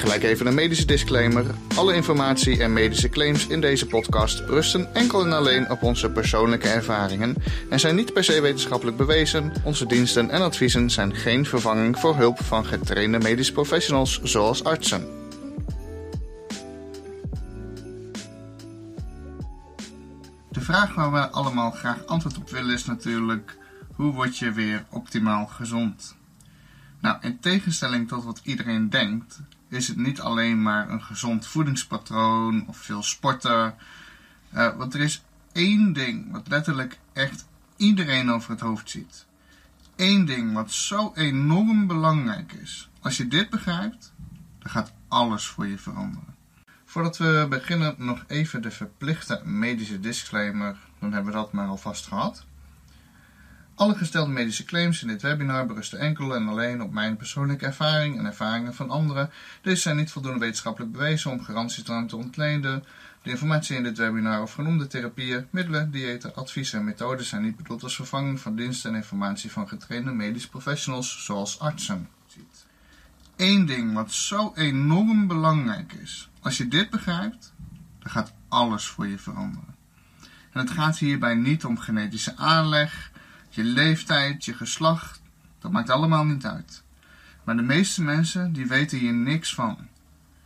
Gelijk even een medische disclaimer. Alle informatie en medische claims in deze podcast rusten enkel en alleen op onze persoonlijke ervaringen en zijn niet per se wetenschappelijk bewezen. Onze diensten en adviezen zijn geen vervanging voor hulp van getrainde medische professionals zoals artsen. De vraag waar we allemaal graag antwoord op willen is natuurlijk: hoe word je weer optimaal gezond? Nou, in tegenstelling tot wat iedereen denkt, is het niet alleen maar een gezond voedingspatroon of veel sporten. Uh, want er is één ding wat letterlijk echt iedereen over het hoofd ziet. Eén ding wat zo enorm belangrijk is. Als je dit begrijpt, dan gaat alles voor je veranderen. Voordat we beginnen, nog even de verplichte medische disclaimer. Dan hebben we dat maar alvast gehad. Alle gestelde medische claims in dit webinar berusten enkel en alleen op mijn persoonlijke ervaring en ervaringen van anderen. Deze zijn niet voldoende wetenschappelijk bewezen om garanties te ontleden. De informatie in dit webinar of genoemde therapieën, middelen, diëten, adviezen en methoden zijn niet bedoeld als vervanging van diensten en informatie van getrainde medische professionals zoals artsen. Eén ding wat zo enorm belangrijk is. Als je dit begrijpt, dan gaat alles voor je veranderen. En het gaat hierbij niet om genetische aanleg, je leeftijd, je geslacht, dat maakt allemaal niet uit. Maar de meeste mensen die weten hier niks van.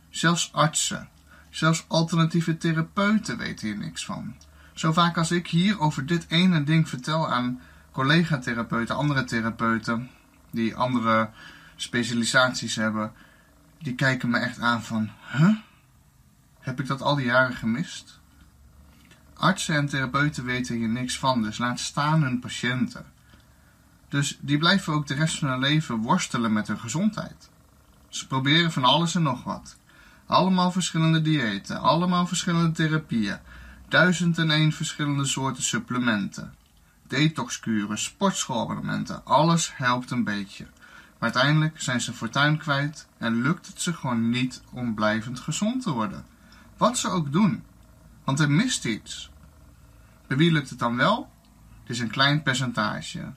Zelfs artsen, zelfs alternatieve therapeuten weten hier niks van. Zo vaak als ik hier over dit ene ding vertel aan collega-therapeuten, andere therapeuten, die andere specialisaties hebben, die kijken me echt aan van, huh? Heb ik dat al die jaren gemist? Artsen en therapeuten weten hier niks van, dus laat staan hun patiënten. Dus die blijven ook de rest van hun leven worstelen met hun gezondheid. Ze proberen van alles en nog wat. Allemaal verschillende diëten, allemaal verschillende therapieën, duizend en één verschillende soorten supplementen, detoxkuren, sportschoolabonnementen, alles helpt een beetje. Maar uiteindelijk zijn ze fortuin kwijt en lukt het ze gewoon niet om blijvend gezond te worden. Wat ze ook doen. Want er mist iets. Bij wie lukt het dan wel? Het is een klein percentage.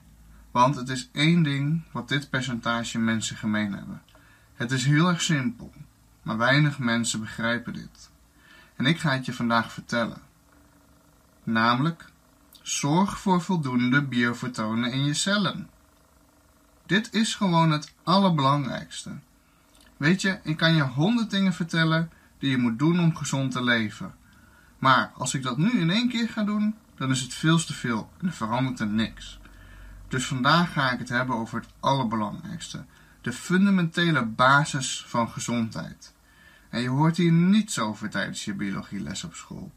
Want het is één ding wat dit percentage mensen gemeen hebben. Het is heel erg simpel, maar weinig mensen begrijpen dit. En ik ga het je vandaag vertellen. Namelijk, zorg voor voldoende biofotonen in je cellen. Dit is gewoon het allerbelangrijkste. Weet je, ik kan je honderd dingen vertellen die je moet doen om gezond te leven. Maar als ik dat nu in één keer ga doen, dan is het veel te veel en er verandert er niks. Dus vandaag ga ik het hebben over het allerbelangrijkste. De fundamentele basis van gezondheid. En je hoort hier niets over tijdens je biologieles op school.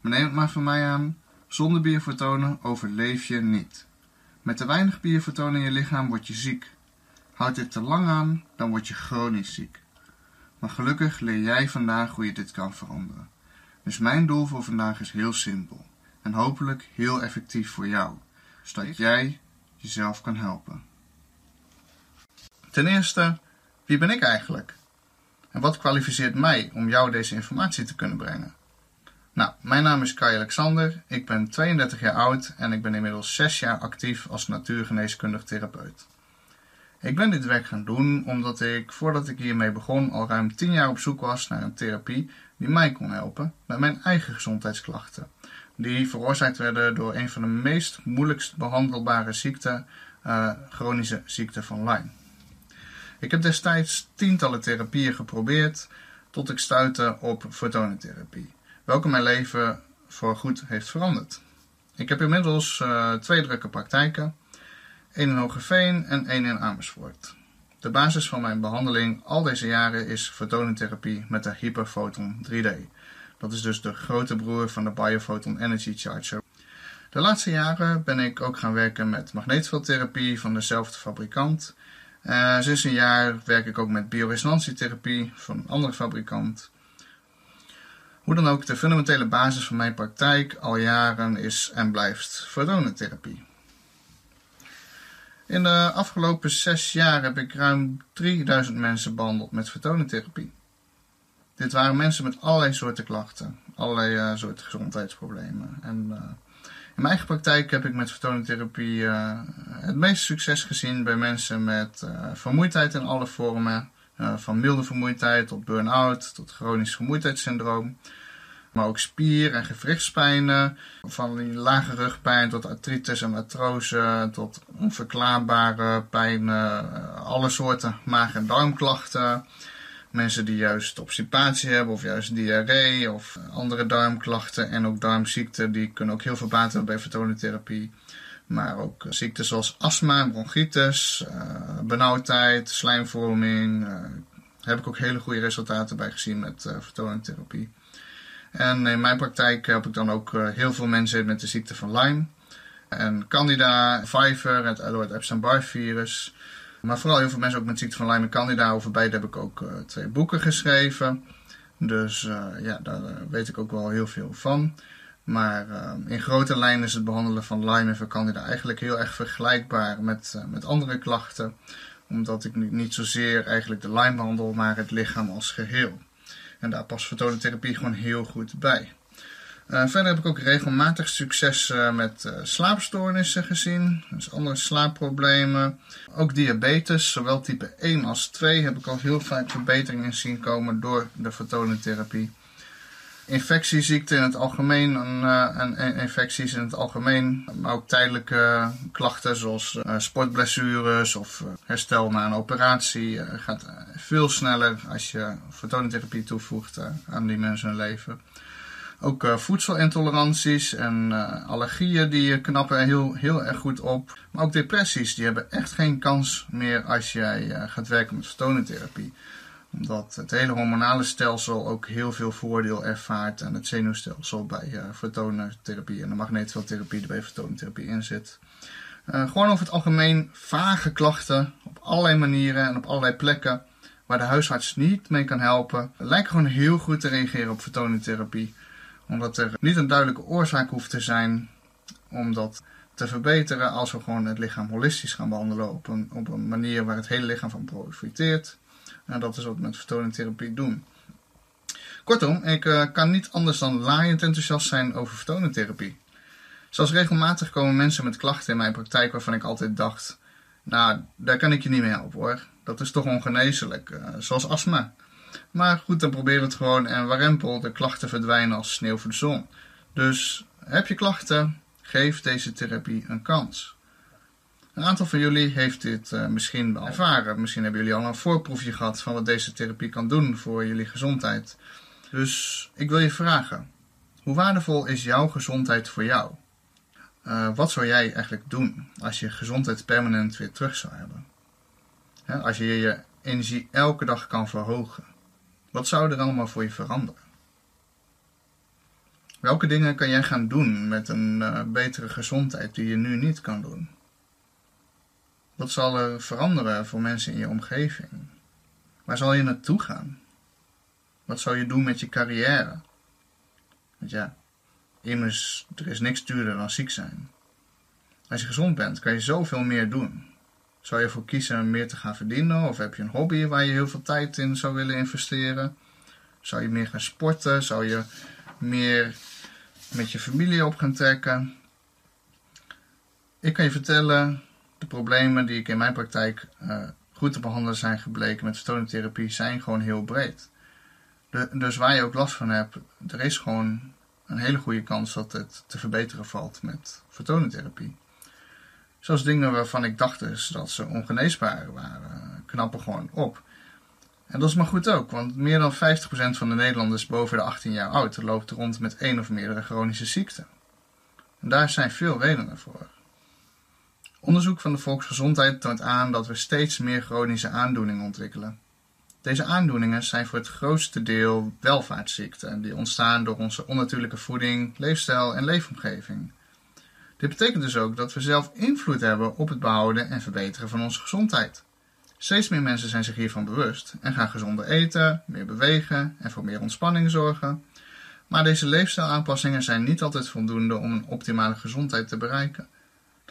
Maar neem het maar van mij aan, zonder biofotonen overleef je niet. Met te weinig biofotonen in je lichaam word je ziek. Houd dit te lang aan, dan word je chronisch ziek. Maar gelukkig leer jij vandaag hoe je dit kan veranderen. Dus mijn doel voor vandaag is heel simpel en hopelijk heel effectief voor jou, zodat jij jezelf kan helpen. Ten eerste, wie ben ik eigenlijk? En wat kwalificeert mij om jou deze informatie te kunnen brengen? Nou, mijn naam is Kai Alexander, ik ben 32 jaar oud en ik ben inmiddels 6 jaar actief als natuurgeneeskundig therapeut. Ik ben dit werk gaan doen omdat ik, voordat ik hiermee begon, al ruim 10 jaar op zoek was naar een therapie die mij kon helpen met mijn eigen gezondheidsklachten. Die veroorzaakt werden door een van de meest moeilijkst behandelbare ziekten, uh, chronische ziekte van Lyme. Ik heb destijds tientallen therapieën geprobeerd tot ik stuitte op fotonentherapie, welke mijn leven voorgoed heeft veranderd. Ik heb inmiddels uh, twee drukke praktijken één in Hogeveen en één in Amersfoort. De basis van mijn behandeling al deze jaren is fotonentherapie met de Hyperphoton 3D. Dat is dus de grote broer van de Biophoton Energy Charger. De laatste jaren ben ik ook gaan werken met magneetveldtherapie van dezelfde fabrikant. Uh, sinds een jaar werk ik ook met bioresonantietherapie van een andere fabrikant. Hoe dan ook, de fundamentele basis van mijn praktijk al jaren is en blijft fotonentherapie. In de afgelopen zes jaar heb ik ruim 3000 mensen behandeld met fotonentherapie. Dit waren mensen met allerlei soorten klachten, allerlei uh, soorten gezondheidsproblemen. En uh, in mijn eigen praktijk heb ik met fotonentherapie uh, het meeste succes gezien bij mensen met vermoeidheid in alle vormen. van milde vermoeidheid tot burn-out, tot chronisch vermoeidheidssyndroom. Maar ook spier- en gewrichtspijnen, van die lage rugpijn tot artritis en artrose, tot onverklaarbare pijnen, alle soorten maag- en darmklachten. Mensen die juist obstipatie hebben of juist diarree of andere darmklachten en ook darmziekten, die kunnen ook heel veel baat hebben bij fotonentherapie. Maar ook ziekten zoals astma, bronchitis, benauwdheid, slijmvorming. Uh, heb ik ook hele goede resultaten bij gezien met fotonentherapie. En in mijn praktijk heb ik dan ook heel veel mensen met de ziekte van Lyme. En Candida, Viver, het Edward Epstein-Barr virus. Maar vooral heel veel mensen ook met ziekte van Lyme en Candida. Over beide heb ik ook uh, twee boeken geschreven. Dus ja, daar weet ik ook wel heel veel van. Maar uh, in grote lijnen is het behandelen van Lyme en van Candida eigenlijk heel erg vergelijkbaar met, met andere klachten. Omdat ik niet zozeer eigenlijk de Lyme behandel, maar het lichaam als geheel. En daar past fotonentherapie gewoon heel goed bij. Uh, verder heb ik ook regelmatig succes uh, met uh, slaapstoornissen gezien, dus andere slaapproblemen. Ook diabetes, zowel type 1 als 2, heb ik al heel vaak verbeteringen zien komen door de fotonentherapie. Infectieziekten in het algemeen en, en, infecties in het algemeen, maar ook tijdelijke klachten zoals sportblessures of herstel na een operatie gaat veel sneller als je fotonentherapie toevoegt aan die mensen hun leven. Ook voedselintoleranties en allergieën die knappen heel, heel erg goed op. Maar ook depressies, die hebben echt geen kans meer als jij gaat werken met fotonentherapie. Omdat het hele hormonale stelsel ook heel veel voordeel ervaart en het zenuwstelsel bij fotonentherapie en de magneetveldtherapie die bij fotonentherapie in zit. gewoon over het algemeen vage klachten op allerlei manieren en op allerlei plekken waar de huisarts niet mee kan helpen. Lijkt gewoon heel goed te reageren op fotonentherapie omdat er niet een duidelijke oorzaak hoeft te zijn om dat te verbeteren als we gewoon het lichaam holistisch gaan behandelen op een, op een manier waar het hele lichaam van profiteert. En dat is wat we met vertoningtherapie doen. Kortom, ik uh, kan niet anders dan laaiend enthousiast zijn over vertoningtherapie. Zoals regelmatig komen mensen met klachten in mijn praktijk waarvan ik altijd dacht, nou, daar kan ik je niet mee helpen hoor. Dat is toch ongeneeslijk, uh, zoals astma. Maar goed, dan proberen we het gewoon en warempel, de klachten verdwijnen als sneeuw voor de zon. Dus heb je klachten, geef deze therapie een kans. Een aantal van jullie heeft dit uh, misschien al ervaren. Misschien hebben jullie al een voorproefje gehad van wat deze therapie kan doen voor jullie gezondheid. Dus ik wil je vragen: hoe waardevol is jouw gezondheid voor jou? Uh, wat zou jij eigenlijk doen als je gezondheid permanent weer terug zou hebben? als je je energie elke dag kan verhogen. Wat zou er allemaal voor je veranderen? Welke dingen kan jij gaan doen met een uh, betere gezondheid die je nu niet kan doen? Wat zal er veranderen voor mensen in je omgeving? Waar zal je naartoe gaan? Wat zou je doen met je carrière? Want ja, immers, er is niks duurder dan ziek zijn. Als je gezond bent, kan je zoveel meer doen. Zou je ervoor kiezen meer te gaan verdienen? Of heb je een hobby waar je heel veel tijd in zou willen investeren? Zou je meer gaan sporten? Zou je meer met je familie op gaan trekken? Ik kan je vertellen, de problemen die ik in mijn praktijk uh, goed te behandelen zijn gebleken met vertoningtherapie zijn gewoon heel breed. De, dus waar je ook last van hebt, er is gewoon een hele goede kans dat het te verbeteren valt met vertoningtherapie. Zoals dingen waarvan ik dacht dus dat ze ongeneesbaar waren, knappen gewoon op. En dat is maar goed ook, want meer dan 50% van de Nederlanders boven de 18 jaar oud loopt rond met één of meerdere chronische ziekten. En daar zijn veel redenen voor. Onderzoek van de volksgezondheid toont aan dat we steeds meer chronische aandoeningen ontwikkelen. Deze aandoeningen zijn voor het grootste deel welvaartsziekten en die ontstaan door onze onnatuurlijke voeding, leefstijl en leefomgeving. Dit betekent dus ook dat we zelf invloed hebben op het behouden en verbeteren van onze gezondheid. Steeds meer mensen zijn zich hiervan bewust en gaan gezonder eten, meer bewegen en voor meer ontspanning zorgen. Maar deze leefstijlaanpassingen zijn niet altijd voldoende om een optimale gezondheid te bereiken.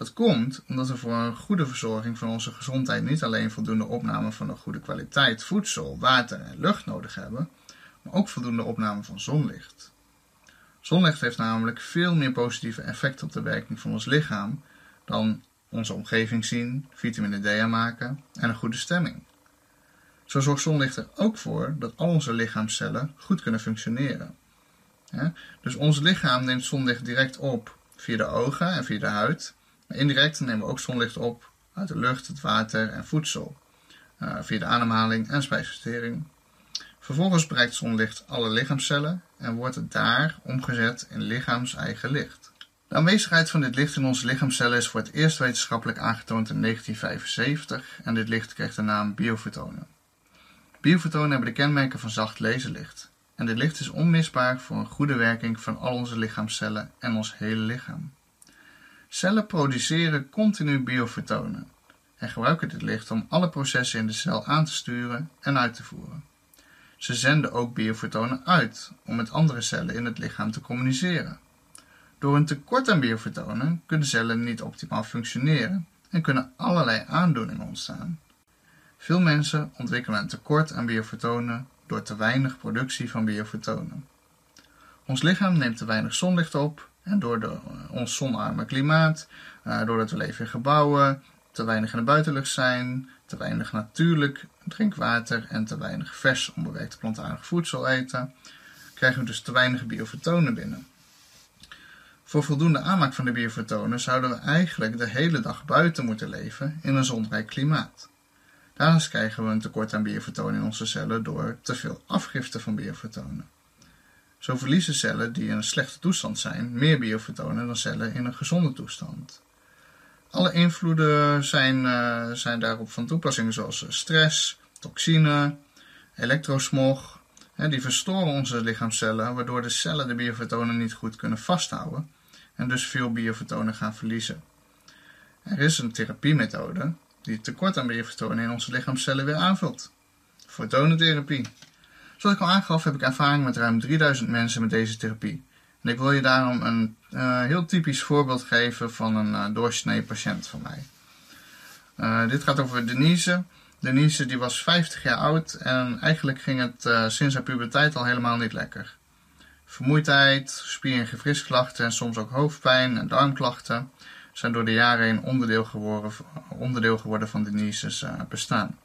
Dat komt omdat we voor een goede verzorging van onze gezondheid niet alleen voldoende opname van een goede kwaliteit voedsel, water en lucht nodig hebben, maar ook voldoende opname van zonlicht. Zonlicht heeft namelijk veel meer positieve effecten op de werking van ons lichaam dan onze omgeving zien, vitamine D aanmaken en een goede stemming. Zo zorgt zonlicht er ook voor dat al onze lichaamcellen goed kunnen functioneren. Dus ons lichaam neemt zonlicht direct op via de ogen en via de huid. Indirect nemen we ook zonlicht op uit de lucht, het water en voedsel. Uh, via de ademhaling en spijsvertering. Vervolgens bereikt zonlicht alle lichaamcellen en wordt het daar omgezet in lichaams eigen licht. De aanwezigheid van dit licht in onze lichaamcellen is voor het eerst wetenschappelijk aangetoond in 1975 en dit licht kreeg de naam biofotonen. Biofotonen hebben de kenmerken van zacht laserlicht en dit licht is onmisbaar voor een goede werking van al onze lichaamcellen en ons hele lichaam. Cellen produceren continu biofotonen en gebruiken dit licht om alle processen in de cel aan te sturen en uit te voeren. Ze zenden ook biofotonen uit om met andere cellen in het lichaam te communiceren. Door een tekort aan biofotonen kunnen cellen niet optimaal functioneren en kunnen allerlei aandoeningen ontstaan. Veel mensen ontwikkelen een tekort aan biofotonen door te weinig productie van biofotonen. Ons lichaam neemt te weinig zonlicht op door eh, ons zonarme klimaat, uh, doordat we leven in gebouwen, te weinig in de buitenlucht zijn, te weinig natuurlijk drinkwater en te weinig vers onbewerkte plantaardig voedsel eten, krijgen we dus te weinig biofotonen binnen. Voor voldoende aanmaak van de biofotonen zouden we eigenlijk de hele dag buiten moeten leven in een zonrijk klimaat. Daarnaast krijgen we een tekort aan biofotonen in onze cellen door te veel afgifte van biofotonen. Zo verliezen cellen die in een slechte toestand zijn meer biofotonen dan cellen in een gezonde toestand. Alle invloeden zijn, uh, zijn daarop van toepassing, zoals stress, toxine, elektrosmog. Hè, die verstoren onze lichaamcellen, waardoor de cellen de biofotonen niet goed kunnen vasthouden en dus veel biofotonen gaan verliezen. Er is een therapiemethode die het tekort aan biofotonen in onze lichaamcellen weer aanvult. Fotonentherapie. Zoals ik al aangaf heb ik ervaring met ruim 3000 mensen met deze therapie. En ik wil je daarom een uh, heel typisch voorbeeld geven van een uh, doorsnee patiënt van mij. Uh, dit gaat over Denise. Denise die was 50 jaar oud en eigenlijk ging het sinds haar puberteit al helemaal niet lekker. Vermoeidheid, spier- en gewrichtsklachten en soms ook hoofdpijn en darmklachten zijn door de jaren heen onderdeel geworden, onderdeel geworden van Denise's bestaan.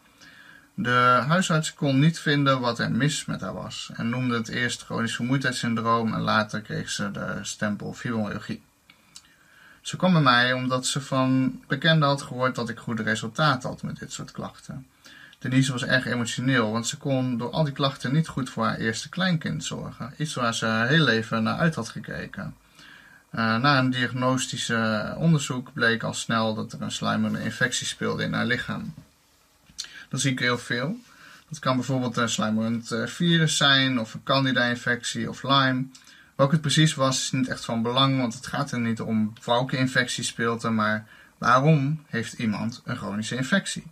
De huisarts kon niet vinden wat er mis met haar was en noemde het eerst chronisch vermoeidheidssyndroom en later kreeg ze de stempel fibromyalgie. Ze kwam bij mij omdat ze van bekenden had gehoord dat ik goede resultaten had met dit soort klachten. Denise was erg emotioneel, want ze kon door al die klachten niet goed voor haar eerste kleinkind zorgen. Iets waar ze haar heel leven naar uit had gekeken. Uh, na een diagnostische onderzoek bleek al snel dat er een sluimerende infectie speelde in haar lichaam. Dat zie ik heel veel. Dat kan bijvoorbeeld een sluimerend eh, virus zijn, of een candida-infectie of Lyme. Welk het precies was, is niet echt van belang, want het gaat er niet om welke infectie speelt er, maar waarom heeft iemand een chronische infectie?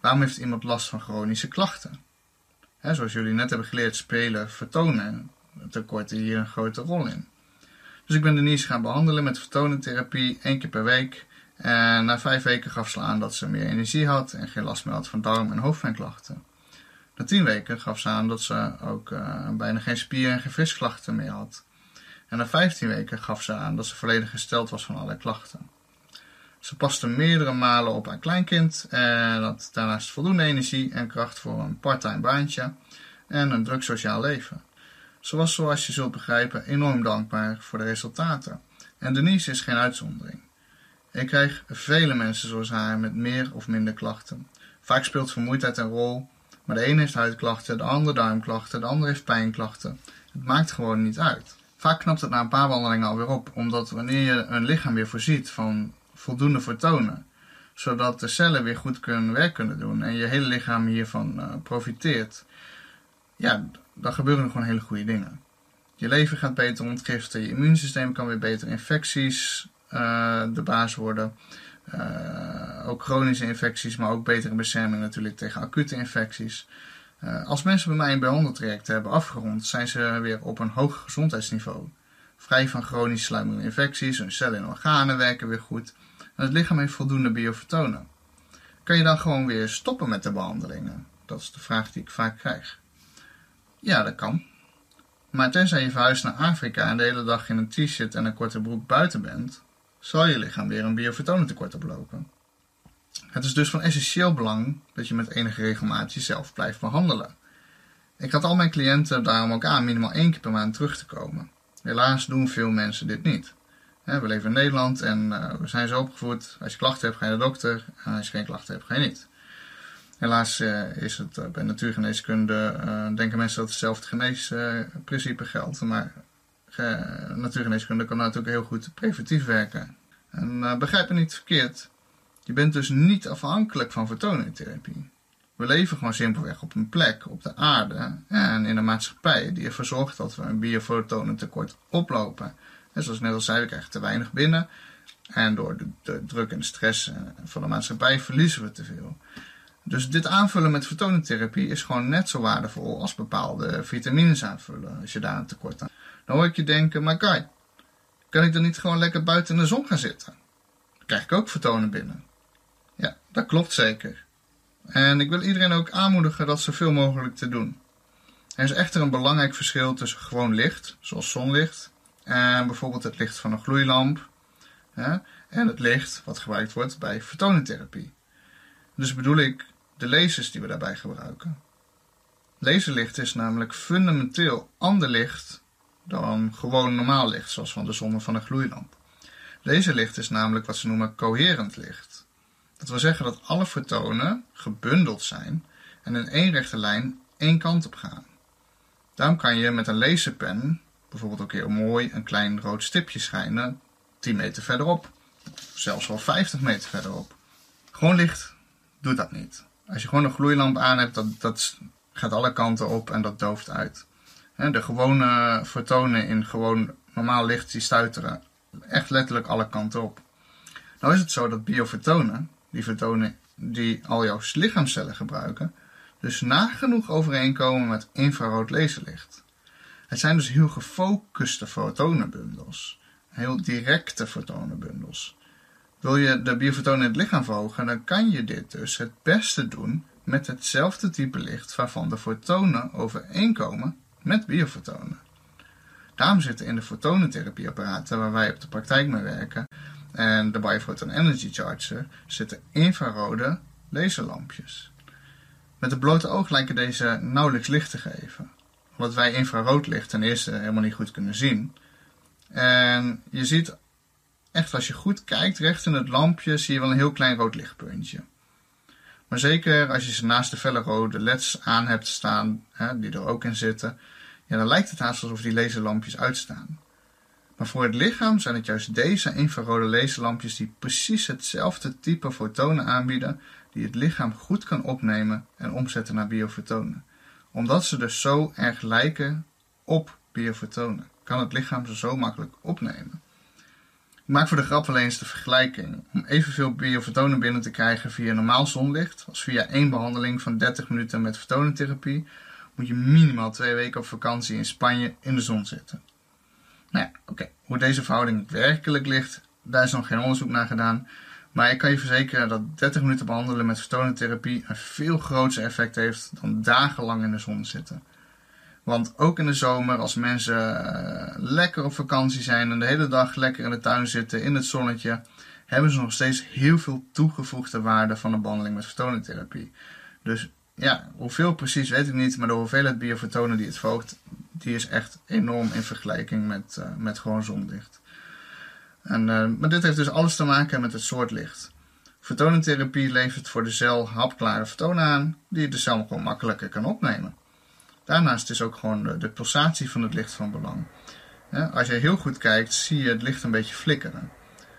Waarom heeft iemand last van chronische klachten? zoals jullie net hebben geleerd, spelen vertonen tekorten hier een grote rol in. Dus ik ben Denise gaan behandelen met vertonentherapie één keer per week. En na vijf weken gaf ze aan dat ze meer energie had en geen last meer had van darm- en hoofdpijnklachten. Na tien weken gaf ze aan dat ze ook uh, bijna geen spier- en gewrichtsklachten meer had. En na 15 weken gaf ze aan dat ze volledig gesteld was van allerlei klachten. Ze paste meerdere malen op haar kleinkind en had daarnaast voldoende energie en kracht voor een parttime baantje en een druk sociaal leven. Ze was, zoals je zult begrijpen, enorm dankbaar voor de resultaten. En Denise is geen uitzondering. Ik krijg vele mensen zoals haar met meer of minder klachten. Vaak speelt vermoeidheid een rol, maar de een heeft huidklachten, de ander darmklachten, de ander heeft pijnklachten. Het maakt gewoon niet uit. Vaak knapt het na een paar wandelingen alweer op, omdat wanneer je een lichaam weer voorziet van voldoende fotonen, zodat de cellen weer goed kunnen werk kunnen doen en je hele lichaam hiervan uh, profiteert, ja, dan gebeuren er gewoon hele goede dingen. Je lever gaat beter ontgiften, je immuunsysteem kan weer beter infecties de baas worden. Uh, ook chronische infecties, maar ook betere bescherming natuurlijk tegen acute infecties. Uh, als mensen bij mij een behandeltraject hebben afgerond, zijn ze weer op een hoog gezondheidsniveau. Vrij van chronische sluimerende infecties, hun cellen en organen werken weer goed. En het lichaam heeft voldoende biofotonen. Kan je dan gewoon weer stoppen met de behandelingen? Dat is de vraag die ik vaak krijg. Ja, dat kan. Maar tenzij je verhuist naar Afrika en de hele dag in een t-shirt en een korte broek buiten bent, zal je lichaam weer een biofotonentekort oplopen. Het is dus van essentieel belang dat je met enige regelmaat jezelf blijft behandelen. Ik had al mijn cliënten daarom ook aan minimaal één keer per maand terug te komen. Helaas doen veel mensen dit niet. We leven in Nederland en eh, we zijn zo opgevoed. Als je klachten hebt, ga je naar de dokter. En als je geen klachten hebt, ga je niet. Helaas eh, is het eh, bij natuurgeneeskunde, denken mensen dat hetzelfde geneesprincipe geldt. Maar natuurgeneeskunde kan natuurlijk heel goed preventief werken. En begrijp me niet verkeerd. Je bent dus niet afhankelijk van fotonentherapie. We leven gewoon simpelweg op een plek op de aarde en in een maatschappij die ervoor zorgt dat we een biofotonentekort oplopen. En zoals net al zei, we krijgen te weinig binnen. En door de, druk en de stress eh, van de maatschappij verliezen we te veel. Dus dit aanvullen met fotonentherapie is gewoon net zo waardevol als bepaalde vitamines aanvullen als je daar een tekort aan. Hoor ik je denken, maar Kai, kan ik dan niet gewoon lekker buiten in de zon gaan zitten? Dan krijg ik ook fotonen binnen. Ja, dat klopt zeker. En ik wil iedereen ook aanmoedigen dat zoveel mogelijk te doen. Er is echter een belangrijk verschil tussen gewoon licht, zoals zonlicht, en bijvoorbeeld het licht van een gloeilamp en het licht wat gebruikt wordt bij fotonentherapie. Dus bedoel ik de lasers die we daarbij gebruiken. Laserlicht is namelijk fundamenteel ander licht dan gewoon normaal licht, zoals van de zon of van een gloeilamp. Laserlicht is namelijk wat ze noemen coherent licht. Dat wil zeggen dat alle fotonen gebundeld zijn en in één rechte lijn één kant op gaan. Daarom kan je met een laserpen bijvoorbeeld ook heel mooi een klein rood stipje schijnen 10 meter verderop. Zelfs wel 50 meter verderop. Gewoon licht doet dat niet. Als je gewoon een gloeilamp aan hebt, dat, dat gaat alle kanten op en dat dooft uit. De gewone fotonen in gewoon normaal licht, die stuiteren echt letterlijk alle kanten op. Nou is het zo dat biofotonen, die fotonen die al jouw lichaamcellen gebruiken, dus nagenoeg overeenkomen met infrarood laserlicht. Het zijn dus heel gefocuste fotonenbundels. Heel directe fotonenbundels. Wil je de biofotonen in het lichaam verhogen, dan kan je dit dus het beste doen met hetzelfde type licht waarvan de fotonen overeenkomen met biofotonen. Daarom zitten in de fotonentherapieapparaten waar wij op de praktijk mee werken en de Biophoton Energy Charger zitten infrarode laserlampjes. Met het blote oog lijken deze nauwelijks licht te geven omdat wij infraroodlicht ten eerste helemaal niet goed kunnen zien. En je ziet echt als je goed kijkt recht in het lampje zie je wel een heel klein rood lichtpuntje. Maar zeker als je ze naast de felle rode leds aan hebt staan, hè, die er ook in zitten, ja, dan lijkt het haast alsof die laserlampjes uitstaan. Maar voor het lichaam zijn het juist deze infrarode laserlampjes die precies hetzelfde type fotonen aanbieden, die het lichaam goed kan opnemen en omzetten naar biofotonen omdat ze dus zo erg lijken op biofotonen, kan het lichaam ze zo makkelijk opnemen. Maak voor de grap alleen eens de vergelijking. Om evenveel biofotonen binnen te krijgen via normaal zonlicht, als via één behandeling van 30 minuten met fotonentherapie, moet je minimaal twee weken op vakantie in Spanje in de zon zitten. Nou ja, oké. Hoe deze verhouding werkelijk ligt, daar is nog geen onderzoek naar gedaan. Maar ik kan je verzekeren dat 30 minuten behandelen met fotonentherapie een veel groter effect heeft dan dagenlang in de zon zitten. Want ook in de zomer, als mensen uh, lekker op vakantie zijn en de hele dag lekker in de tuin zitten in het zonnetje, hebben ze nog steeds heel veel toegevoegde waarde van een behandeling met fotonentherapie. Dus ja, hoeveel precies weet ik niet, maar de hoeveelheid biofotonen die het verhoogt, die is echt enorm in vergelijking met, uh, met gewoon zonlicht. En, uh, maar dit heeft dus alles te maken met het soort licht. Fotonentherapie levert voor de cel hapklare fotonen aan, die de cel gewoon makkelijker kan opnemen. Daarnaast is ook gewoon de, pulsatie van het licht van belang. als je heel goed kijkt, zie je het licht een beetje flikkeren.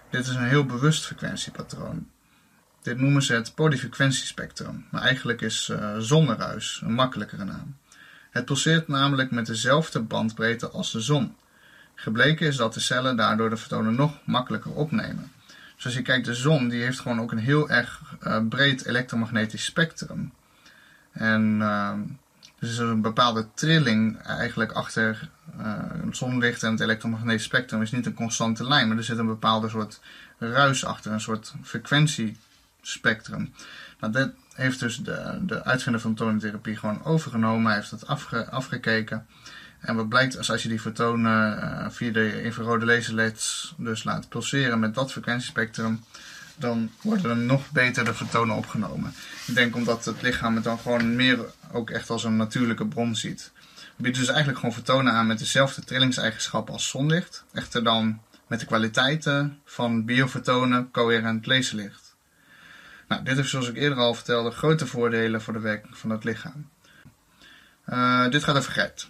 Dit is een heel bewust frequentiepatroon. Dit noemen ze het polyfrequentiespectrum, maar eigenlijk is uh, zonneruis een makkelijkere naam. Het pulseert namelijk met dezelfde bandbreedte als de zon. Gebleken is dat de cellen daardoor de fotonen nog makkelijker opnemen. Zoals je kijkt, de zon die heeft gewoon ook een heel erg uh, breed elektromagnetisch spectrum. En uh, dus er is een bepaalde trilling eigenlijk achter uh, het zonlicht en het elektromagnetisch spectrum. is niet een constante lijn, maar er zit een bepaalde soort ruis achter, een soort frequentiespectrum. Nou, dat heeft dus de, de uitvinder van tonentherapie gewoon overgenomen. Hij heeft dat afge, afgekeken. En wat blijkt als, als je die fotonen uh, via de infrarode laserleds dus laat pulseren met dat frequentiespectrum, dan worden er nog beter de fotonen opgenomen. Ik denk omdat het lichaam het dan gewoon meer ook echt als een natuurlijke bron ziet. Het biedt dus eigenlijk gewoon fotonen aan met dezelfde trillingseigenschappen als zonlicht. Echter dan met de kwaliteiten van biofotonen coherent laserlicht. Nou, dit heeft zoals ik eerder al vertelde grote voordelen voor de werking van het lichaam. Uh, dit gaat over Gert.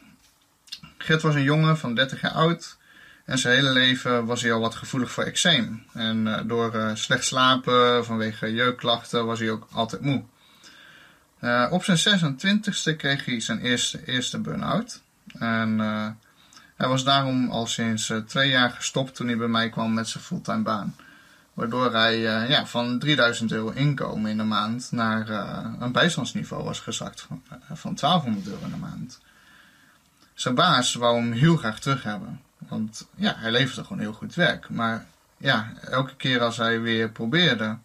Gert was een jongen van 30 jaar oud en zijn hele leven was hij al wat gevoelig voor eczeem. En uh, door uh, slecht slapen, vanwege jeukklachten, was hij ook altijd moe. Uh, op zijn 26e kreeg hij zijn eerste, eerste burn-out. En hij was daarom al sinds twee jaar gestopt toen hij bij mij kwam met zijn fulltime baan. Waardoor hij ja, van 3000 euro inkomen in de maand naar een bijstandsniveau was gezakt van, van 1200 euro in de maand. Zijn baas wou hem heel graag terug hebben. Want ja, hij leverde gewoon heel goed werk. Maar ja, elke keer als hij weer probeerde,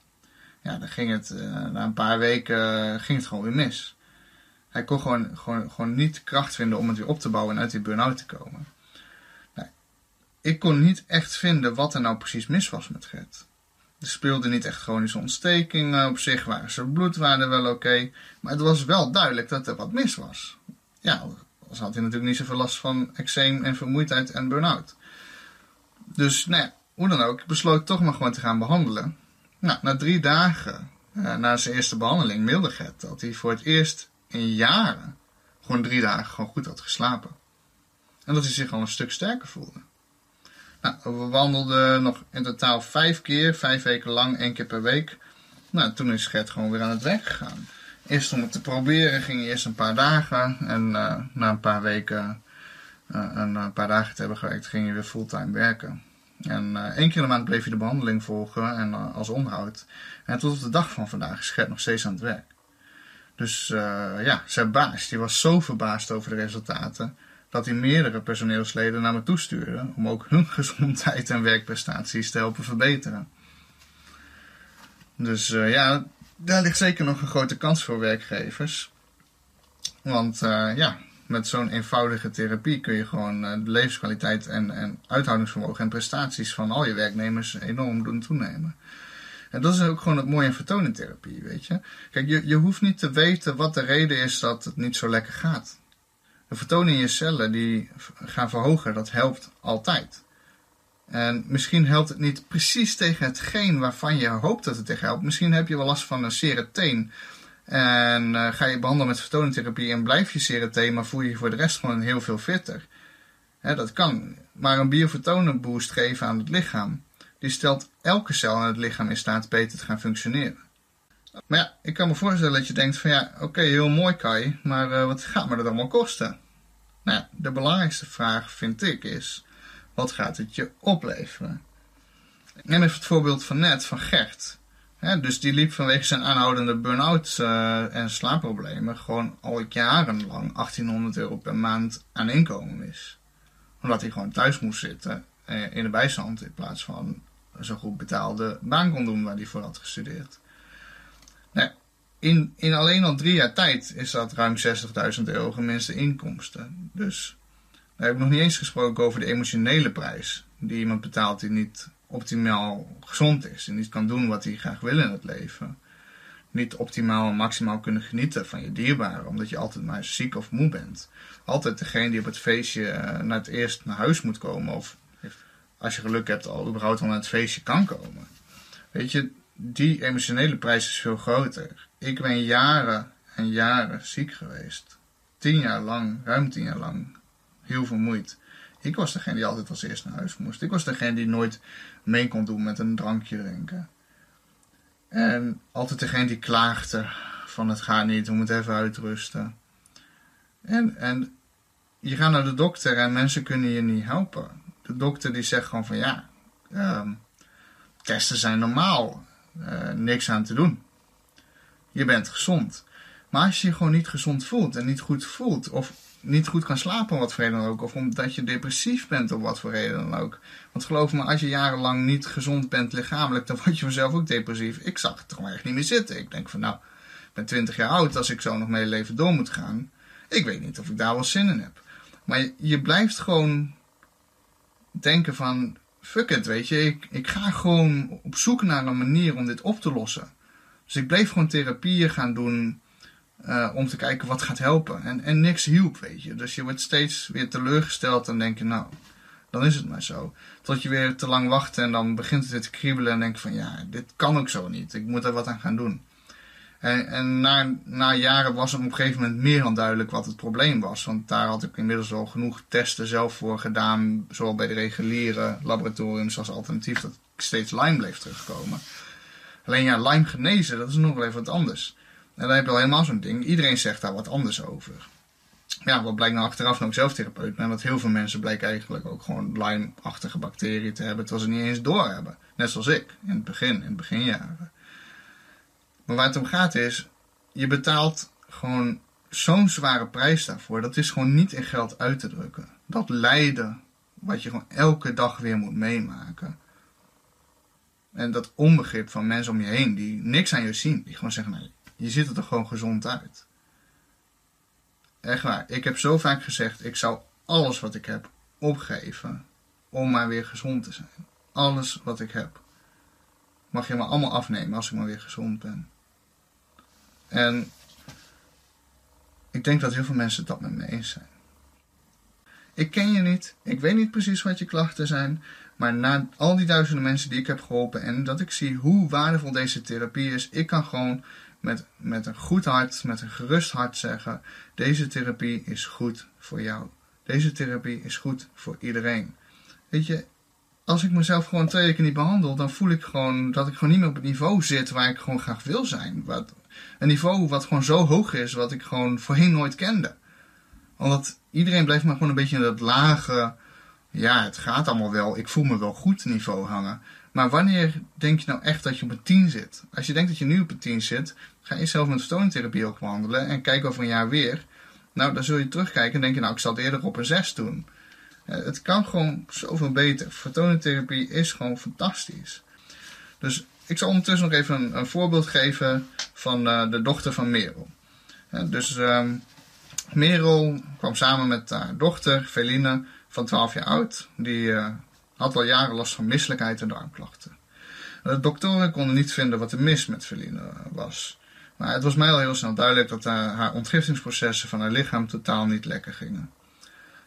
ja, dan ging het, uh, na een paar weken ging het gewoon weer mis. Hij kon gewoon, gewoon, gewoon niet kracht vinden om het weer op te bouwen en uit die burn-out te komen. Nou, ik kon niet echt vinden wat er nou precies mis was met Gert. Er speelde niet echt chronische ontstekingen. Op zich waren zijn bloedwaarden wel oké. maar het was wel duidelijk dat er wat mis was. Ja, Anders had hij natuurlijk niet zoveel last van eczeem en vermoeidheid en burn-out. Dus nou ja, hoe dan ook, besloot toch maar gewoon te gaan behandelen. Nou, na drie dagen eh, na zijn eerste behandeling mailde Gert dat hij voor het eerst in jaren gewoon drie dagen gewoon goed had geslapen. En dat hij zich al een stuk sterker voelde. Nou, we wandelden nog in totaal vijf keer, vijf weken lang, één keer per week. Nou, toen is Gert gewoon weer aan het werk gegaan. Eerst om het te proberen ging hij eerst een paar dagen. En uh, na een paar weken uh, en een paar dagen te hebben gewerkt, ging hij weer fulltime werken. En één keer in de maand bleef hij de behandeling volgen en als onderhoud. En tot op de dag van vandaag is Gert nog steeds aan het werk. Dus ja, zijn baas die was zo verbaasd over de resultaten dat hij meerdere personeelsleden naar me toestuurde om ook hun gezondheid en werkprestaties te helpen verbeteren. Dus ja, daar ligt zeker nog een grote kans voor werkgevers. Want uh, ja, met zo'n eenvoudige therapie kun je gewoon uh, de levenskwaliteit en, en uithoudingsvermogen en prestaties van al je werknemers enorm doen toenemen. En dat is ook gewoon het mooie aan vertoningtherapie, weet je. Kijk, je, je hoeft niet te weten wat de reden is dat het niet zo lekker gaat. De vertoning in je cellen die gaan verhogen, dat helpt altijd. En misschien helpt het niet precies tegen hetgeen waarvan je hoopt dat het tegen helpt. Misschien heb je wel last van een sere teen. En uh, ga je behandelen met vertoningtherapie en blijf je sere teen, maar voel je je voor de rest gewoon heel veel fitter. Hè, dat kan. Maar een biofotonen boost geven aan het lichaam, die stelt elke cel in het lichaam in staat beter te gaan functioneren. Maar ja, ik kan me voorstellen dat je denkt van ja, oké, heel mooi Kai, maar uh, wat gaat me dat allemaal kosten? Nou, de belangrijkste vraag vind ik is, wat gaat het je opleveren? Neem even het voorbeeld van net, van Gert. dus die liep vanwege zijn aanhoudende burn-out uh, en slaapproblemen gewoon al jarenlang 1800 euro per maand aan inkomen mis. Omdat hij gewoon thuis moest zitten uh, in de bijstand in plaats van zo goed betaalde baan kon doen waar hij voor had gestudeerd. Nou, in, in alleen al drie jaar tijd is dat ruim 60.000 euro geminste inkomsten. Dus daar heb ik nog niet eens gesproken over de emotionele prijs die iemand betaalt die niet optimaal gezond is en niet kan doen wat hij graag wil in het leven. Niet optimaal en maximaal kunnen genieten van je dierbaren, omdat je altijd maar ziek of moe bent. Altijd degene die op het feestje uh, naar het eerst naar huis moet komen, of als je geluk hebt, al überhaupt al naar het feestje kan komen. Weet je, die emotionele prijs is veel groter. Ik ben jaren en jaren ziek geweest. Tien jaar lang, ruim tien jaar lang, heel vermoeid. Ik was degene die altijd als eerst naar huis moest. Ik was degene die nooit mee kon doen met een drankje drinken. En altijd degene die klaagde van het gaat niet, we moeten even uitrusten. En, en je gaat naar de dokter en mensen kunnen je niet helpen. De dokter die zegt gewoon van ja, um, testen zijn normaal. Uh, niks aan te doen. Je bent gezond. Maar als je je gewoon niet gezond voelt en niet goed voelt, of niet goed kan slapen om wat voor reden dan ook, of omdat je depressief bent om wat voor reden dan ook. Want geloof me, als je jarenlang niet gezond bent lichamelijk, dan word je vanzelf ook depressief. Ik zag het gewoon echt niet meer zitten. Ik denk van nou, ik ben 20 jaar oud, als ik zo nog mijn leven door moet gaan. Ik weet niet of ik daar wel zin in heb. Maar je, je blijft gewoon denken van, fuck it, weet je, ik, ik ga gewoon op zoek naar een manier om dit op te lossen. Dus ik bleef gewoon therapieën gaan doen uh, om te kijken wat gaat helpen. En, en niks hielp, weet je. Dus je wordt steeds weer teleurgesteld en denk je, nou, dan is het maar zo. Tot je weer te lang wacht en dan begint het weer te kriebelen en denk je van, ja, dit kan ook zo niet. Ik moet er wat aan gaan doen. En, en na, na jaren was het op een gegeven moment meer dan duidelijk wat het probleem was. Want daar had ik inmiddels al genoeg testen zelf voor gedaan. Zowel bij de reguliere laboratoriums als alternatief. Dat ik steeds Lyme bleef terugkomen. Alleen ja, Lyme genezen, dat is nog wel even wat anders. En dan heb je al helemaal zo'n ding. Iedereen zegt daar wat anders over. Ja, wat blijkt nou achteraf, nou ook zelftherapeut ben, dat heel veel mensen blijken eigenlijk ook gewoon Lyme-achtige bacteriën te hebben, terwijl ze niet eens door hebben. Net zoals ik, in het begin, in het beginjaren. Maar waar het om gaat is, je betaalt gewoon zo'n zware prijs daarvoor. Dat is gewoon niet in geld uit te drukken. Dat lijden, wat je gewoon elke dag weer moet meemaken. En dat onbegrip van mensen om je heen die niks aan je zien. Die gewoon zeggen, nee, je ziet er gewoon gezond uit. Echt waar. Ik heb zo vaak gezegd, ik zou alles wat ik heb opgeven om maar weer gezond te zijn. Alles wat ik heb. Mag je maar allemaal afnemen als ik maar weer gezond ben. En ik denk dat heel veel mensen dat met me eens zijn. Ik ken je niet, ik weet niet precies wat je klachten zijn, maar na al die duizenden mensen die ik heb geholpen en dat ik zie hoe waardevol deze therapie is, ik kan gewoon met, met een goed hart, met een gerust hart zeggen: deze therapie is goed voor jou. Deze therapie is goed voor iedereen. Weet je, als ik mezelf gewoon twee weken niet behandel, dan voel ik gewoon dat ik gewoon niet meer op het niveau zit waar ik gewoon graag wil zijn. Wat, een niveau wat gewoon zo hoog is, wat ik gewoon voorheen nooit kende. Omdat iedereen blijft maar gewoon een beetje in dat lage, ja, het gaat allemaal wel, ik voel me wel goed niveau hangen. Maar wanneer denk je nou echt dat je op een 10 zit? Als je denkt dat je nu op een 10 zit, ga je zelf met vertoningtherapie ook behandelen en kijk over een jaar weer. Nou, dan zul je terugkijken en denken, nou, ik zal het eerder op een 6 doen. Het kan gewoon zoveel beter. Vertoningtherapie is gewoon fantastisch. Dus ik zal ondertussen nog even een, voorbeeld geven van uh, de dochter van Merel. dus um, Merel kwam samen met haar dochter, Feline, van 12 jaar oud. Die uh, had al jaren last van misselijkheid en darmklachten. De doktoren konden niet vinden wat er mis met Feline was. Maar het was mij al heel snel duidelijk dat haar, ontgiftingsprocessen van haar lichaam totaal niet lekker gingen.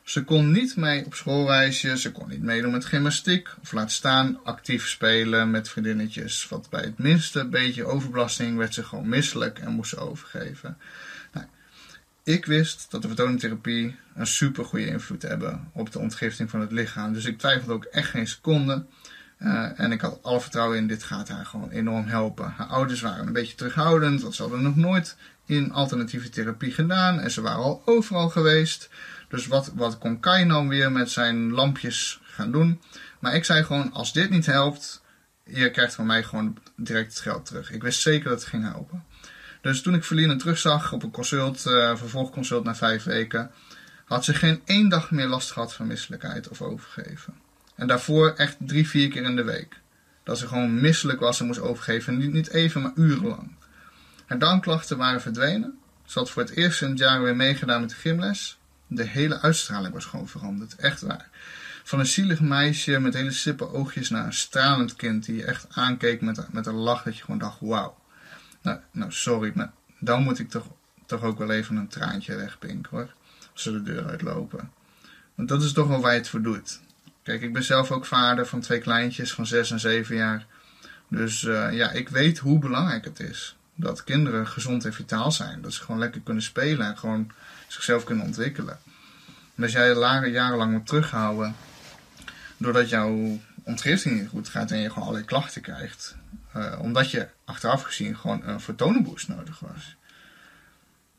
Ze kon niet mee op schoolreisje, ze kon niet meedoen met gymnastiek of laat staan actief spelen met vriendinnetjes. Want bij het minste beetje overbelasting werd ze gewoon misselijk en moest ze overgeven. Ik wist dat de vertoningtherapie een super goede invloed hebben op de ontgifting van het lichaam. Dus ik twijfelde ook echt geen seconde. Uh, en ik had alle vertrouwen in, dit gaat haar gewoon enorm helpen. Haar ouders waren een beetje terughoudend, want ze hadden nog nooit in alternatieve therapie gedaan. En ze waren al overal geweest. Dus wat, wat kon Kai nou weer met zijn lampjes gaan doen? Maar ik zei gewoon, als dit niet helpt, je krijgt van mij gewoon direct het geld terug. Ik wist zeker dat het ging helpen. Dus toen ik Verline terugzag op een consult, uh, vervolgconsult na vijf weken, had ze geen één dag meer last gehad van misselijkheid of overgeven. En daarvoor echt drie, vier keer in de week. Dat ze gewoon misselijk was en moest overgeven. Niet, niet even, maar urenlang. Haar darmklachten waren verdwenen. Ze had voor het eerst in het jaar weer meegedaan met de gymles. De hele uitstraling was gewoon veranderd. Echt waar. Van een zielig meisje met hele sippe oogjes naar een stralend kind die je echt aankeek met, met een lach dat je gewoon dacht, wauw. Nou, nou, sorry, maar dan moet ik toch, toch ook wel even een traantje wegpinken hoor. Als ze de deur uitlopen. Want dat is toch wel waar je het voor doet. Kijk, ik ben zelf ook vader van twee kleintjes van 6 en 7 jaar. Dus uh, ja, ik weet hoe belangrijk het is. Dat kinderen gezond en vitaal zijn. Dat ze gewoon lekker kunnen spelen en gewoon zichzelf kunnen ontwikkelen. En als jij er jarenlang moet terughouden, doordat jouw ontgifting niet goed gaat en je gewoon allerlei klachten krijgt, uh, omdat je achteraf gezien gewoon een vertonenboost nodig was.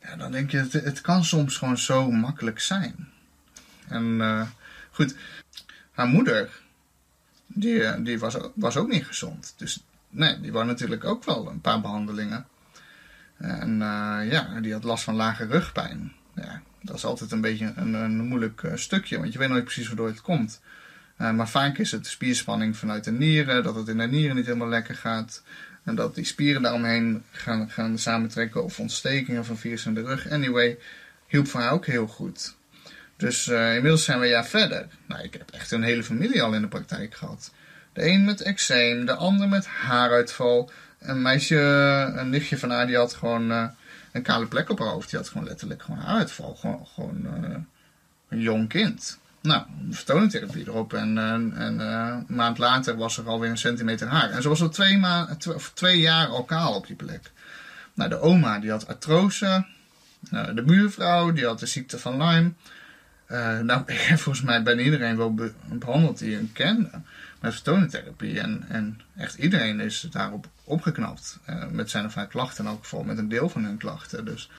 Ja, dan denk je, het, kan soms gewoon zo makkelijk zijn. En uh, goed, haar moeder, die, die was, was ook niet gezond. Dus nee, die wou natuurlijk ook wel een paar behandelingen. En ja, die had last van lage rugpijn. Ja, dat is altijd een beetje een, een moeilijk stukje, want je weet nooit precies waardoor het komt. Maar vaak is het spierspanning vanuit de nieren, dat het in de nieren niet helemaal lekker gaat. En dat die spieren daaromheen gaan, gaan samentrekken of ontstekingen van virus in de rug. Anyway, hielp voor haar ook heel goed. Dus uh, inmiddels zijn we jaar verder. Nou, ik heb echt een hele familie al in de praktijk gehad. De een met eczeem, de ander met haaruitval. Een meisje, een nichtje van haar, die had gewoon uh, een kale plek op haar hoofd. Die had gewoon letterlijk gewoon haaruitval. Gewoon, gewoon een jong kind. Nou, vertoningtherapie erop. En, en, en een maand later was er alweer een centimeter haar. En ze was al twee, ma twee jaar al kaal op die plek. Nou, de oma die had artrose. de buurvrouw die had de ziekte van Lyme. Uh, nou, volgens mij bijna iedereen wel behandeld die hem kende met vertoningtherapie. En, en echt iedereen is daarop opgeknapt. Uh, met zijn of haar klachten, elk geval met een deel van hun klachten. Dus.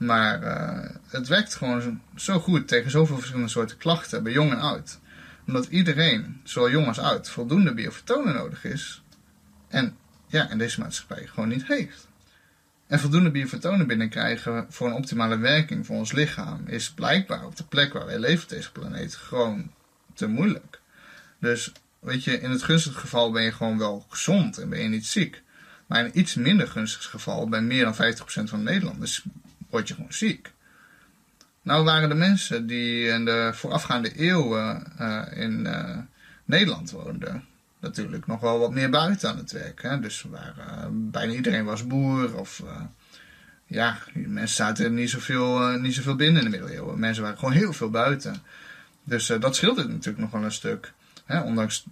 Maar uh, het werkt gewoon zo goed tegen zoveel verschillende soorten klachten, bij jong en oud. Omdat iedereen, zowel jong als oud, voldoende biofotonen nodig is. En ja, in deze maatschappij gewoon niet heeft. En voldoende biofotonen binnenkrijgen voor een optimale werking voor ons lichaam is blijkbaar op de plek waar wij leven op deze planeet gewoon te moeilijk. Dus weet je, in het gunstige geval ben je gewoon wel gezond en ben je niet ziek. Maar in een iets minder gunstig geval, bij meer dan 50% van de Nederlanders, word je gewoon ziek. Nou waren de mensen die in de voorafgaande eeuwen uh, in uh, Nederland woonden, natuurlijk nog wel wat meer buiten aan het werk. Hè? Dus waar, uh, bijna iedereen was boer of ja, mensen zaten niet zoveel, niet zoveel binnen in de middeleeuwen. Mensen waren gewoon heel veel buiten. Dus dat scheelde natuurlijk nog wel een stuk. Hè? Ondanks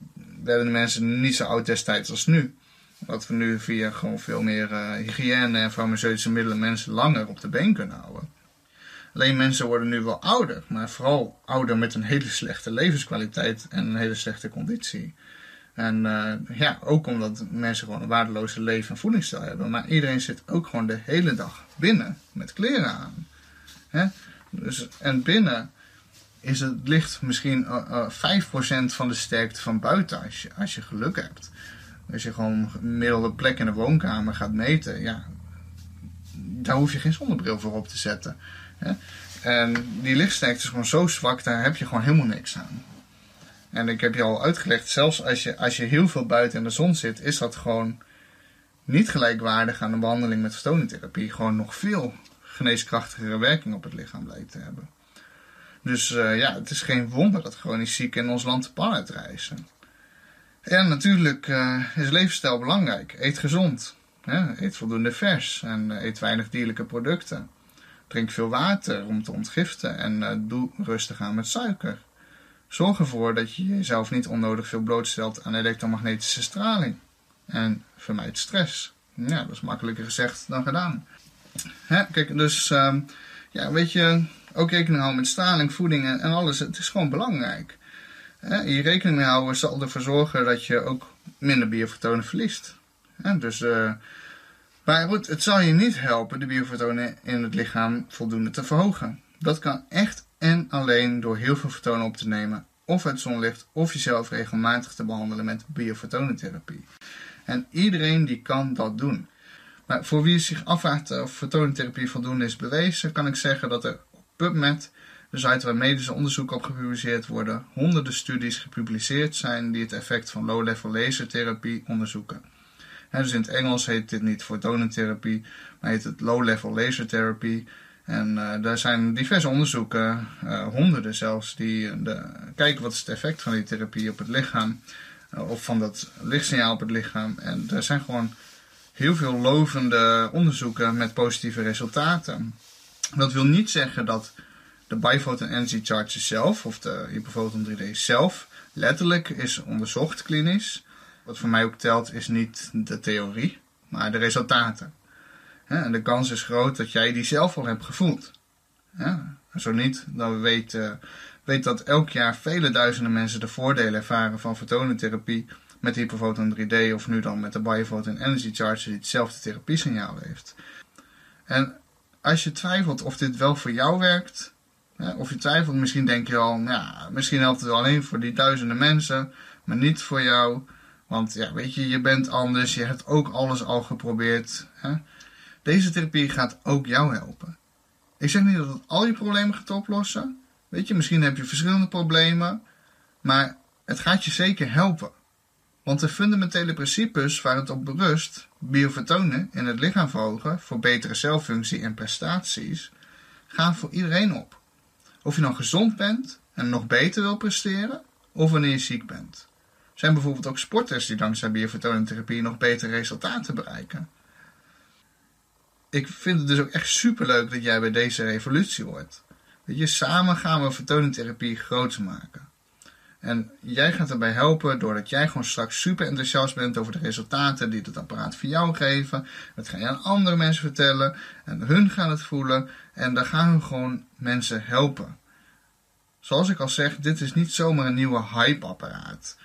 werden de mensen niet zo oud destijds als nu. Wat we nu via gewoon veel meer hygiëne en farmaceutische middelen mensen langer op de been kunnen houden. Alleen mensen worden nu wel ouder, maar vooral ouder met een hele slechte levenskwaliteit en een hele slechte conditie. En uh, ja, ook omdat mensen gewoon een waardeloze leven- en voedingsstijl hebben. Maar iedereen zit ook gewoon de hele dag binnen met kleren aan. Hè? Dus, en binnen is het licht misschien uh, uh, 5% van de sterkte van buiten als je, als je geluk hebt. Als je gewoon gemiddelde plek in de woonkamer gaat meten, ja, daar hoef je geen zonnebril voor op te zetten. Hè? En die lichtsterkte is gewoon zo zwak, daar heb je gewoon helemaal niks aan. En ik heb je al uitgelegd, zelfs als je, als je heel veel buiten in de zon zit, is dat gewoon niet gelijkwaardig aan een behandeling met vertoningtherapie. Gewoon nog veel geneeskrachtigere werking op het lichaam blijkt te hebben. Dus uh, ja, het is geen wonder dat chronisch zieken in ons land de pan uitreizen. En natuurlijk uh, is levensstijl belangrijk. Eet gezond. Hè? Eet voldoende vers en uh, eet weinig dierlijke producten. Drink veel water om te ontgiften en doe rustig aan met suiker. Zorg ervoor dat je jezelf niet onnodig veel blootstelt aan elektromagnetische straling. En vermijd stress. Ja, dat is makkelijker gezegd dan gedaan. Hè? Kijk, dus um, ja, weet je, ook rekening houden met straling, voeding en alles. Het is gewoon belangrijk. Je rekening houden zal ervoor zorgen dat je ook minder biofotonen verliest. Dus, uh, maar goed, het zal je niet helpen de biofotonen in het lichaam voldoende te verhogen. Dat kan echt en alleen door heel veel fotonen op te nemen, of uit zonlicht, of jezelf regelmatig te behandelen met biofotonentherapie. En iedereen die kan dat doen. Maar voor wie zich afvraagt of fotonentherapie voldoende is bewezen, kan ik zeggen dat er op PubMed, de site waar medische onderzoeken op gepubliceerd worden, honderden studies gepubliceerd zijn die het effect van low-level lasertherapie onderzoeken. dus in het Engels heet dit niet fotonentherapie, maar heet het low-level lasertherapie. En uh, daar zijn diverse onderzoeken, uh, honderden zelfs, die de, kijken wat is het effect van die therapie op het lichaam. Of van dat lichtsignaal op het lichaam. En er zijn gewoon heel veel lovende onderzoeken met positieve resultaten. Dat wil niet zeggen dat de Biphoton Energy Charger zelf, of de Hyperphoton 3D zelf, letterlijk is onderzocht klinisch. Wat voor mij ook telt is niet de theorie, maar de resultaten. En de kans is groot dat jij die zelf al hebt gevoeld. Zo niet, dan weet, uh, weet dat elk jaar vele duizenden mensen de voordelen ervaren van fotonentherapie met Hyperphoton 3D of nu dan met de Biofoton Energy Charger die hetzelfde therapiesignaal heeft. En als je twijfelt of dit wel voor jou werkt, of je twijfelt, misschien denk je al, ja, misschien helpt het alleen voor die duizenden mensen, maar niet voor jou. Want ja, weet je, je bent anders, je hebt ook alles al geprobeerd. Hè? Deze therapie gaat ook jou helpen. Ik zeg niet dat het al je problemen gaat oplossen. Weet je, misschien heb je verschillende problemen, maar het gaat je zeker helpen. Want de fundamentele principes waar het op berust, biofotonen in het lichaam verhogen voor betere celfunctie en prestaties, gaan voor iedereen op. Of je nou gezond bent en nog beter wil presteren, of wanneer je ziek bent. Er zijn bijvoorbeeld ook sporters die dankzij biofotonentherapie nog betere resultaten bereiken. Ik vind het dus ook echt superleuk dat jij bij deze revolutie hoort. Weet je, samen gaan we fotonentherapie groots maken. En jij gaat erbij helpen doordat jij gewoon straks super enthousiast bent over de resultaten die het apparaat voor jou geven. Dat ga je aan andere mensen vertellen en hun gaan het voelen en dan gaan we gewoon mensen helpen. Zoals ik al zeg, dit is niet zomaar een nieuwe hype-apparaat.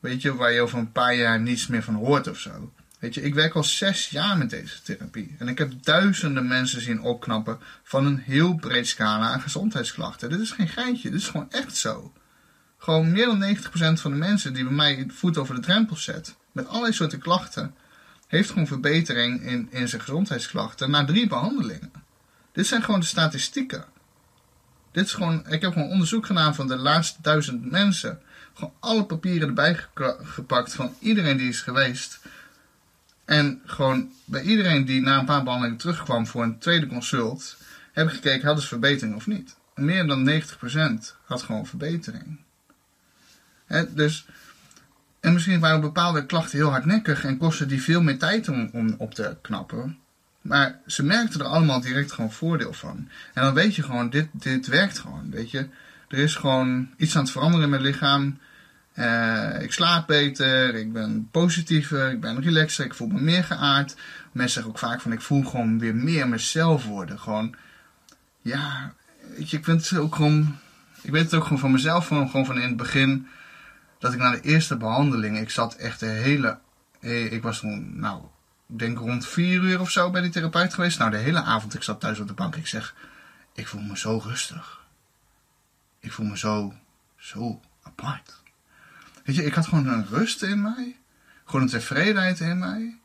Weet je, waar je over een paar jaar niets meer van hoort of zo. Weet je, ik werk al zes jaar met deze therapie. En ik heb duizenden mensen zien opknappen van een heel breed scala aan gezondheidsklachten. Dit is geen geintje, dit is gewoon echt zo. Gewoon meer dan 90% van de mensen die bij mij voet over de drempel zet, met allerlei soorten klachten, heeft gewoon verbetering in, in zijn gezondheidsklachten na drie behandelingen. Dit zijn gewoon de statistieken. Dit is gewoon, ik heb gewoon onderzoek gedaan van de laatste duizend mensen. Gewoon alle papieren erbij gepakt van iedereen die is geweest. En gewoon bij iedereen die na een paar behandelingen terugkwam voor een tweede consult, heb ik gekeken, hadden ze verbetering of niet. Meer dan 90% had gewoon verbetering dus, en misschien waren bepaalde klachten heel hardnekkig en kostten die veel meer tijd om op te knappen. Maar ze merkten er allemaal direct gewoon voordeel van. En dan weet je gewoon, dit, dit werkt gewoon. Weet je, er is gewoon iets aan het veranderen in mijn lichaam. Uh, ik slaap beter, ik ben positiever, ik ben relaxer, ik voel me meer geaard. Mensen zeggen ook vaak van ik voel gewoon weer meer mezelf worden. Gewoon, ja, weet je, ik vind het ook gewoon, ik weet het ook gewoon van mezelf, gewoon, gewoon van in het begin dat ik na de eerste behandeling, ik zat echt de hele, eh, ik was toen, nou, denk rond vier uur of zo bij die therapeut geweest. Nou, de hele avond, ik zat thuis op de bank. Ik zeg, ik voel me zo rustig. Ik voel me zo, zo apart. Weet je, ik had gewoon een rust in mij. Gewoon een tevredenheid in mij.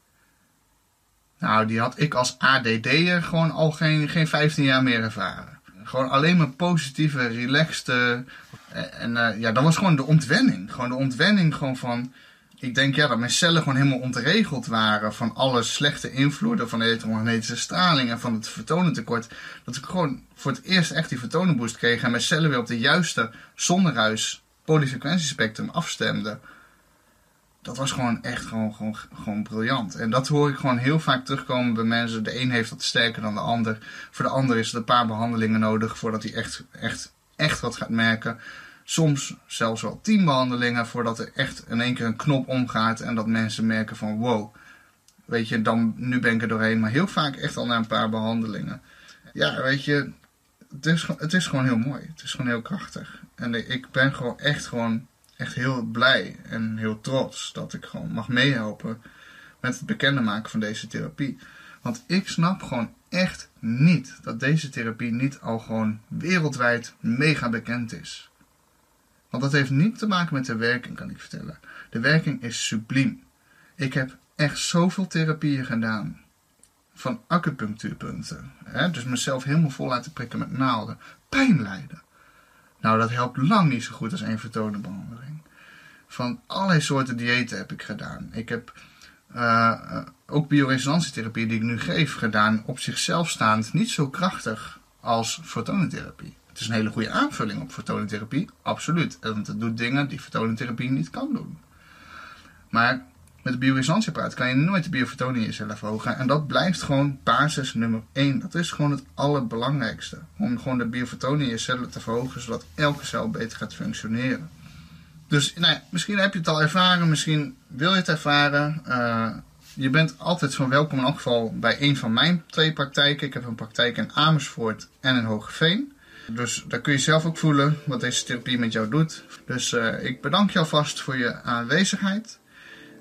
Nou, die had ik als ADD'er gewoon al geen, geen 15 jaar meer ervaren. Gewoon alleen maar positieve, relaxte, eh, en uh, ja, dat was gewoon de ontwenning. Gewoon de ontwenning gewoon van... Ik denk ja, dat mijn cellen gewoon helemaal ontregeld waren van alle slechte invloeden van de elektromagnetische straling en van het vertonentekort. Dat ik gewoon voor het eerst echt die vertonenboost kreeg en mijn cellen weer op de juiste zonneruis polyfrequentiespectrum afstemde. Dat was gewoon echt gewoon, gewoon, gewoon briljant. En dat hoor ik gewoon heel vaak terugkomen bij mensen. De een heeft dat sterker dan de ander. Voor de ander is er een paar behandelingen nodig voordat hij echt, echt, echt wat gaat merken soms zelfs wel tien behandelingen voordat er echt in één keer een knop omgaat en dat mensen merken van wow, weet je, dan, nu ben ik er doorheen. Maar heel vaak echt al na een paar behandelingen. Ja, weet je, het is, het is gewoon heel mooi. Het is gewoon heel krachtig. En ik ben gewoon echt gewoon echt heel blij en heel trots dat ik gewoon mag meehelpen met het bekende maken van deze therapie. Want ik snap gewoon echt niet dat deze therapie niet al gewoon wereldwijd mega bekend is. Want dat heeft niet te maken met de werking, kan ik vertellen. De werking is subliem. Ik heb echt zoveel therapieën gedaan. Van acupunctuurpunten. Hè? Dus mezelf helemaal vol laten prikken met naalden. Pijn lijden. Nou, dat helpt lang niet zo goed als één vertonenbehandeling. Van allerlei soorten diëten heb ik gedaan. Ik heb uh, ook bioresonantietherapie die ik nu geef gedaan op zichzelf staand niet zo krachtig als fotonentherapie. Het is een hele goede aanvulling op fotonentherapie, absoluut. Want het doet dingen die fotonentherapie niet kan doen. Maar met de bioresonantieapparaat kan je nooit de biofotonen in jezelf verhogen. En dat blijft gewoon basis nummer 1. Dat is gewoon het allerbelangrijkste. Om gewoon de biofotonen in je cellen te verhogen, zodat elke cel beter gaat functioneren. Dus nou ja, misschien heb je het al ervaren, misschien wil je het ervaren. Uh, je bent altijd van welkom in elk geval bij een van mijn twee praktijken. Ik heb een praktijk in Amersfoort en in Hogeveen. Dus daar kun je zelf ook voelen wat deze therapie met jou doet. Dus uh, ik bedank je alvast voor je aanwezigheid.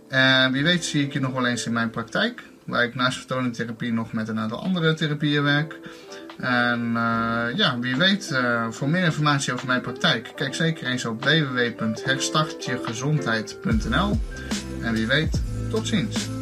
En wie weet zie ik je nog wel eens in mijn praktijk. Waar ik naast vertoningtherapie nog met een aantal andere therapieën werk. En ja, wie weet, voor meer informatie over mijn praktijk, kijk zeker eens op www.herstartjegezondheid.nl. En wie weet, tot ziens.